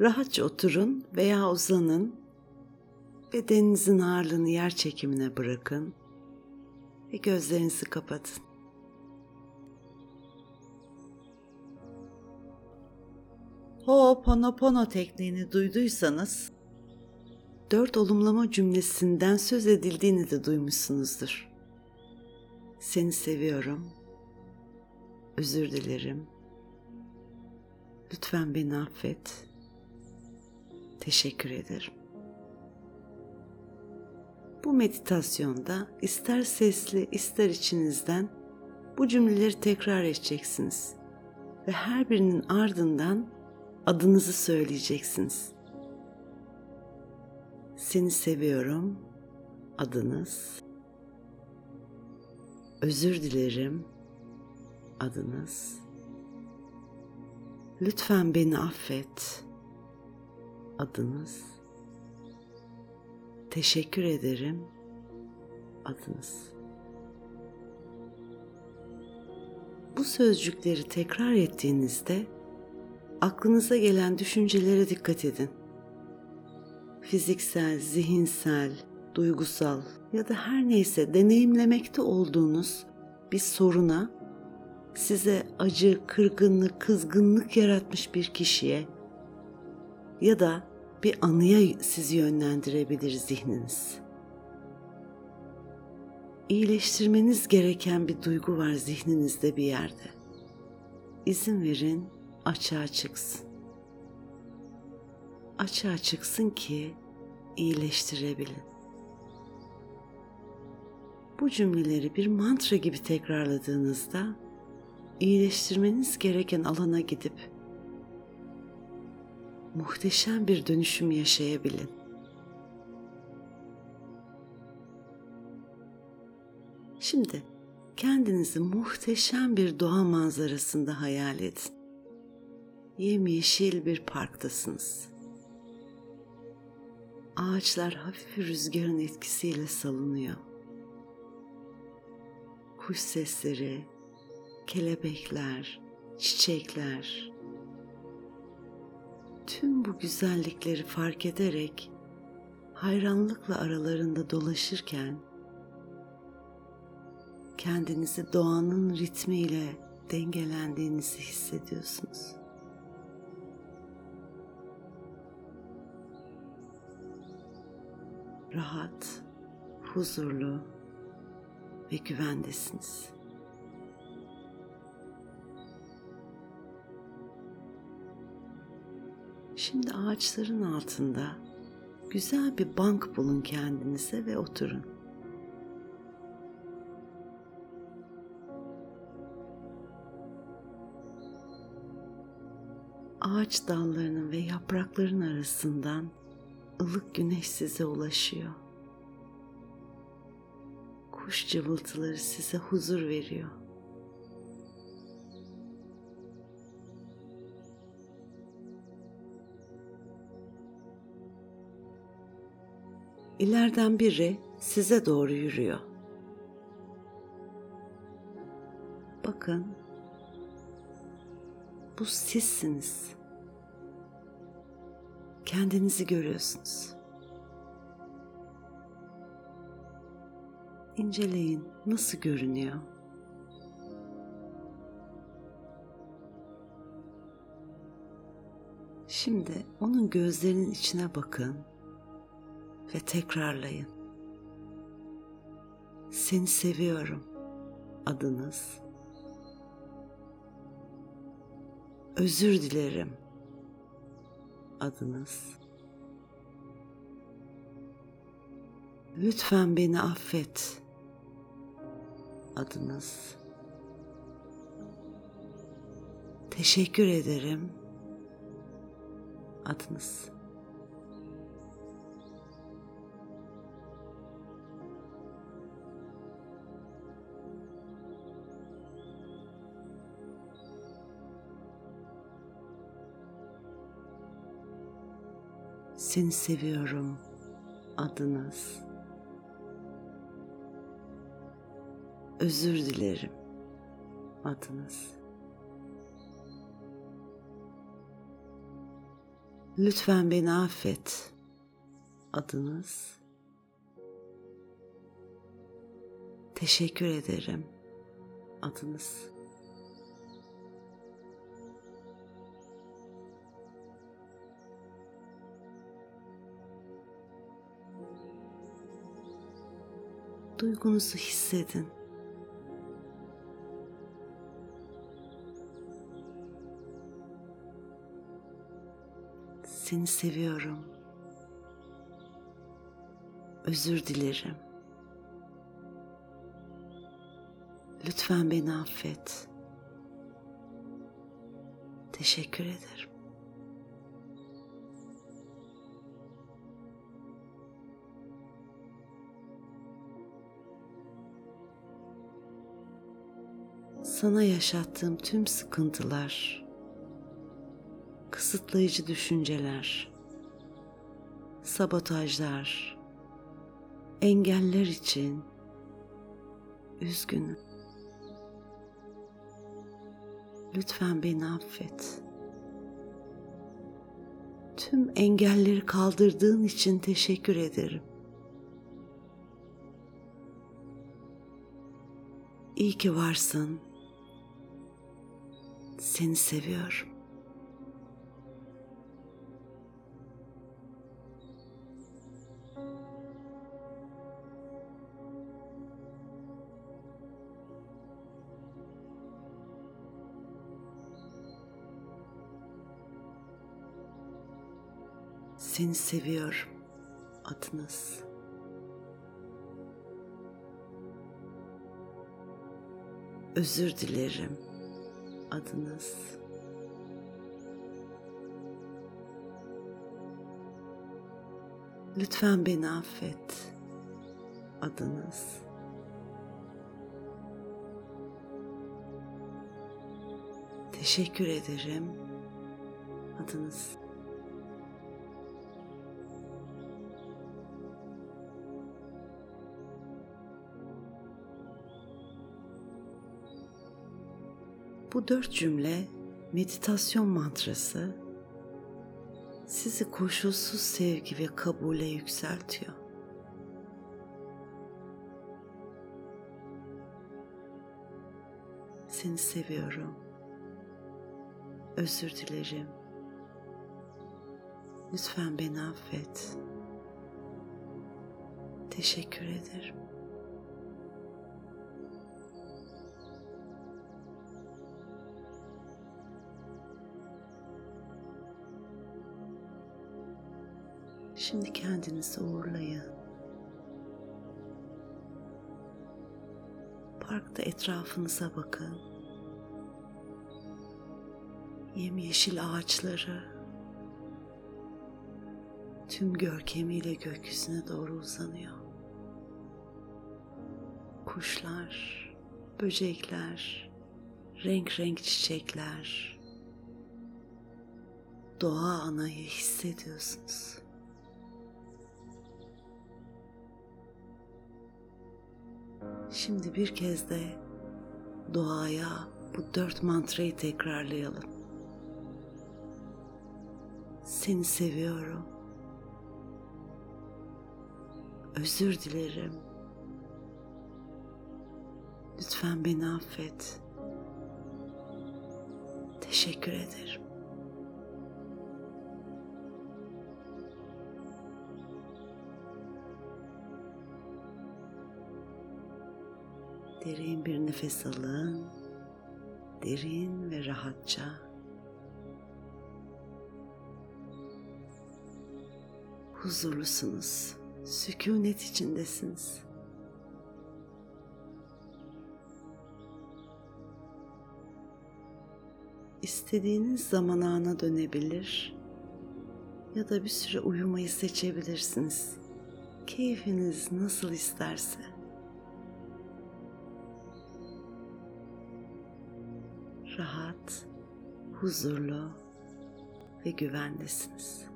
Rahatça oturun veya uzanın. Bedeninizin ağırlığını yer çekimine bırakın ve gözlerinizi kapatın. Ho'oponopono tekniğini duyduysanız, dört olumlama cümlesinden söz edildiğini de duymuşsunuzdur. Seni seviyorum. Özür dilerim. Lütfen beni affet. Teşekkür ederim. Bu meditasyonda ister sesli ister içinizden bu cümleleri tekrar edeceksiniz ve her birinin ardından adınızı söyleyeceksiniz. Seni seviyorum adınız. Özür dilerim adınız. Lütfen beni affet adınız. Teşekkür ederim adınız. Bu sözcükleri tekrar ettiğinizde aklınıza gelen düşüncelere dikkat edin. Fiziksel, zihinsel, duygusal ya da her neyse deneyimlemekte olduğunuz bir soruna, size acı, kırgınlık, kızgınlık yaratmış bir kişiye ya da bir anıya sizi yönlendirebilir zihniniz. İyileştirmeniz gereken bir duygu var zihninizde bir yerde. İzin verin açığa çıksın. Açığa çıksın ki iyileştirebilin. Bu cümleleri bir mantra gibi tekrarladığınızda iyileştirmeniz gereken alana gidip muhteşem bir dönüşüm yaşayabilin. Şimdi kendinizi muhteşem bir doğa manzarasında hayal edin. Yemyeşil bir parktasınız. Ağaçlar hafif rüzgarın etkisiyle salınıyor. Kuş sesleri, kelebekler, çiçekler, tüm bu güzellikleri fark ederek hayranlıkla aralarında dolaşırken kendinizi doğanın ritmiyle dengelendiğinizi hissediyorsunuz. Rahat, huzurlu ve güvendesiniz. Şimdi ağaçların altında güzel bir bank bulun kendinize ve oturun. Ağaç dallarının ve yaprakların arasından ılık güneş size ulaşıyor. Kuş cıvıltıları size huzur veriyor. İleriden biri size doğru yürüyor. Bakın. Bu sizsiniz. Kendinizi görüyorsunuz. İnceleyin nasıl görünüyor? Şimdi onun gözlerinin içine bakın ve tekrarlayın. Seni seviyorum adınız. Özür dilerim adınız. Lütfen beni affet adınız. Teşekkür ederim adınız. Seni seviyorum adınız. Özür dilerim adınız. Lütfen beni affet. Adınız? Teşekkür ederim. Adınız? Duygunuzu hissedin. Seni seviyorum. Özür dilerim. Lütfen beni affet. Teşekkür ederim. Sana yaşattığım tüm sıkıntılar, kısıtlayıcı düşünceler, sabotajlar, engeller için üzgünüm. Lütfen beni affet. Tüm engelleri kaldırdığın için teşekkür ederim. İyi ki varsın. Seni seviyorum. Seni seviyorum. Adınız. Özür dilerim. Adınız. Lütfen beni affet. Adınız. Teşekkür ederim. Adınız. Bu dört cümle meditasyon mantrası sizi koşulsuz sevgi ve kabule yükseltiyor. Seni seviyorum. Özür dilerim. Lütfen beni affet. Teşekkür ederim. Şimdi kendinizi uğurlayın. Parkta etrafınıza bakın. Yemyeşil ağaçları tüm görkemiyle gökyüzüne doğru uzanıyor. Kuşlar, böcekler, renk renk çiçekler. Doğa anayı hissediyorsunuz. Şimdi bir kez de doğaya bu dört mantrayı tekrarlayalım. Seni seviyorum. Özür dilerim. Lütfen beni affet. Teşekkür ederim. Derin bir nefes alın. Derin ve rahatça. Huzurlusunuz. Sükunet içindesiniz. İstediğiniz zaman ana dönebilir ya da bir süre uyumayı seçebilirsiniz. Keyfiniz nasıl isterse. Rahat, huzurlu ve güvendesiniz.